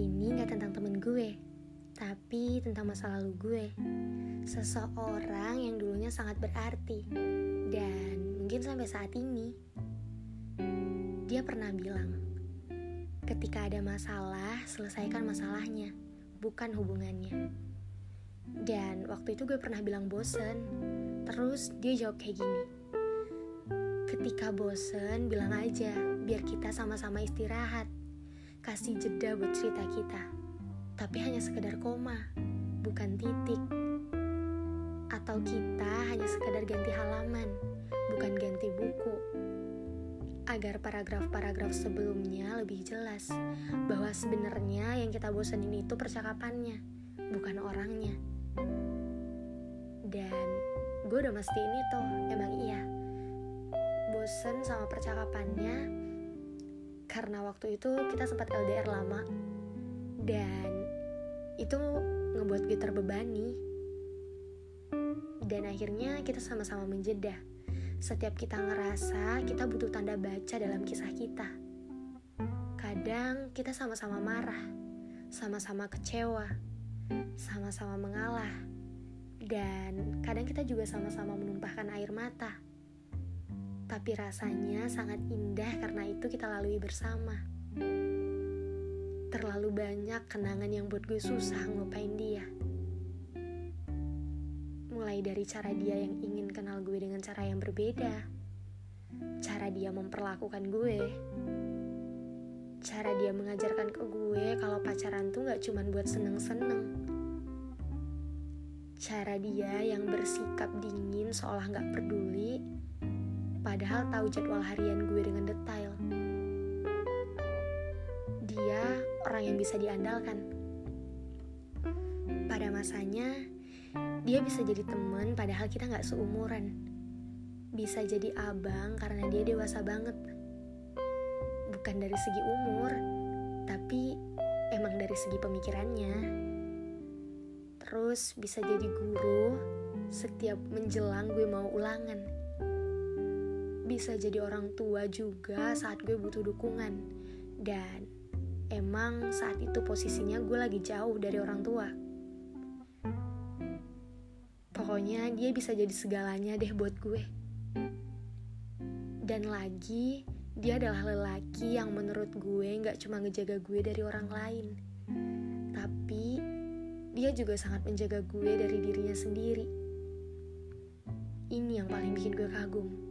Ini gak tentang temen gue, tapi tentang masa lalu gue. Seseorang yang dulunya sangat berarti, dan mungkin sampai saat ini. Dia pernah bilang, ketika ada masalah, selesaikan masalahnya, bukan hubungannya. Dan waktu itu gue pernah bilang bosen, terus dia jawab kayak gini. Ketika bosen, bilang aja, biar kita sama-sama istirahat kasih jeda buat cerita kita. Tapi hanya sekedar koma, bukan titik. Atau kita hanya sekedar ganti halaman, bukan ganti buku. Agar paragraf-paragraf sebelumnya lebih jelas bahwa sebenarnya yang kita bosenin itu percakapannya, bukan orangnya. Dan gue udah mesti ini tuh, emang iya. Bosen sama percakapannya, karena waktu itu kita sempat LDR lama. Dan itu ngebuat gue terbebani. Dan akhirnya kita sama-sama menjeda. Setiap kita ngerasa kita butuh tanda baca dalam kisah kita. Kadang kita sama-sama marah sama-sama kecewa sama-sama mengalah. Dan kadang kita juga sama-sama menumpahkan air mata tapi rasanya sangat indah karena itu kita lalui bersama. Terlalu banyak kenangan yang buat gue susah ngelupain dia. Mulai dari cara dia yang ingin kenal gue dengan cara yang berbeda, cara dia memperlakukan gue, cara dia mengajarkan ke gue kalau pacaran tuh gak cuman buat seneng-seneng. Cara dia yang bersikap dingin seolah gak peduli padahal tahu jadwal harian gue dengan detail. Dia orang yang bisa diandalkan. Pada masanya, dia bisa jadi teman padahal kita nggak seumuran. Bisa jadi abang karena dia dewasa banget. Bukan dari segi umur, tapi emang dari segi pemikirannya. Terus bisa jadi guru setiap menjelang gue mau ulangan bisa jadi orang tua juga saat gue butuh dukungan. Dan emang saat itu posisinya gue lagi jauh dari orang tua. Pokoknya dia bisa jadi segalanya deh buat gue. Dan lagi, dia adalah lelaki yang menurut gue gak cuma ngejaga gue dari orang lain. Tapi, dia juga sangat menjaga gue dari dirinya sendiri. Ini yang paling bikin gue kagum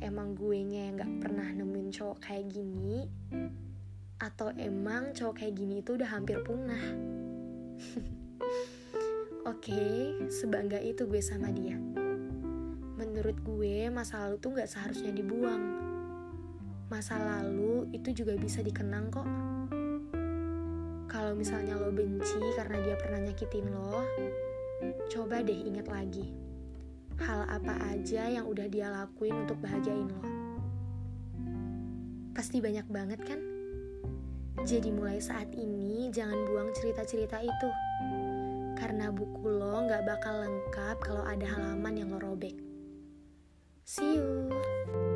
emang gue nya yang gak pernah nemuin cowok kayak gini atau emang cowok kayak gini itu udah hampir punah? Oke okay, sebangga itu gue sama dia. Menurut gue masa lalu tuh gak seharusnya dibuang. Masa lalu itu juga bisa dikenang kok. Kalau misalnya lo benci karena dia pernah nyakitin lo coba deh inget lagi hal apa aja yang udah dia lakuin untuk bahagiain lo. Pasti banyak banget kan? Jadi mulai saat ini jangan buang cerita-cerita itu. Karena buku lo gak bakal lengkap kalau ada halaman yang lo robek. See you!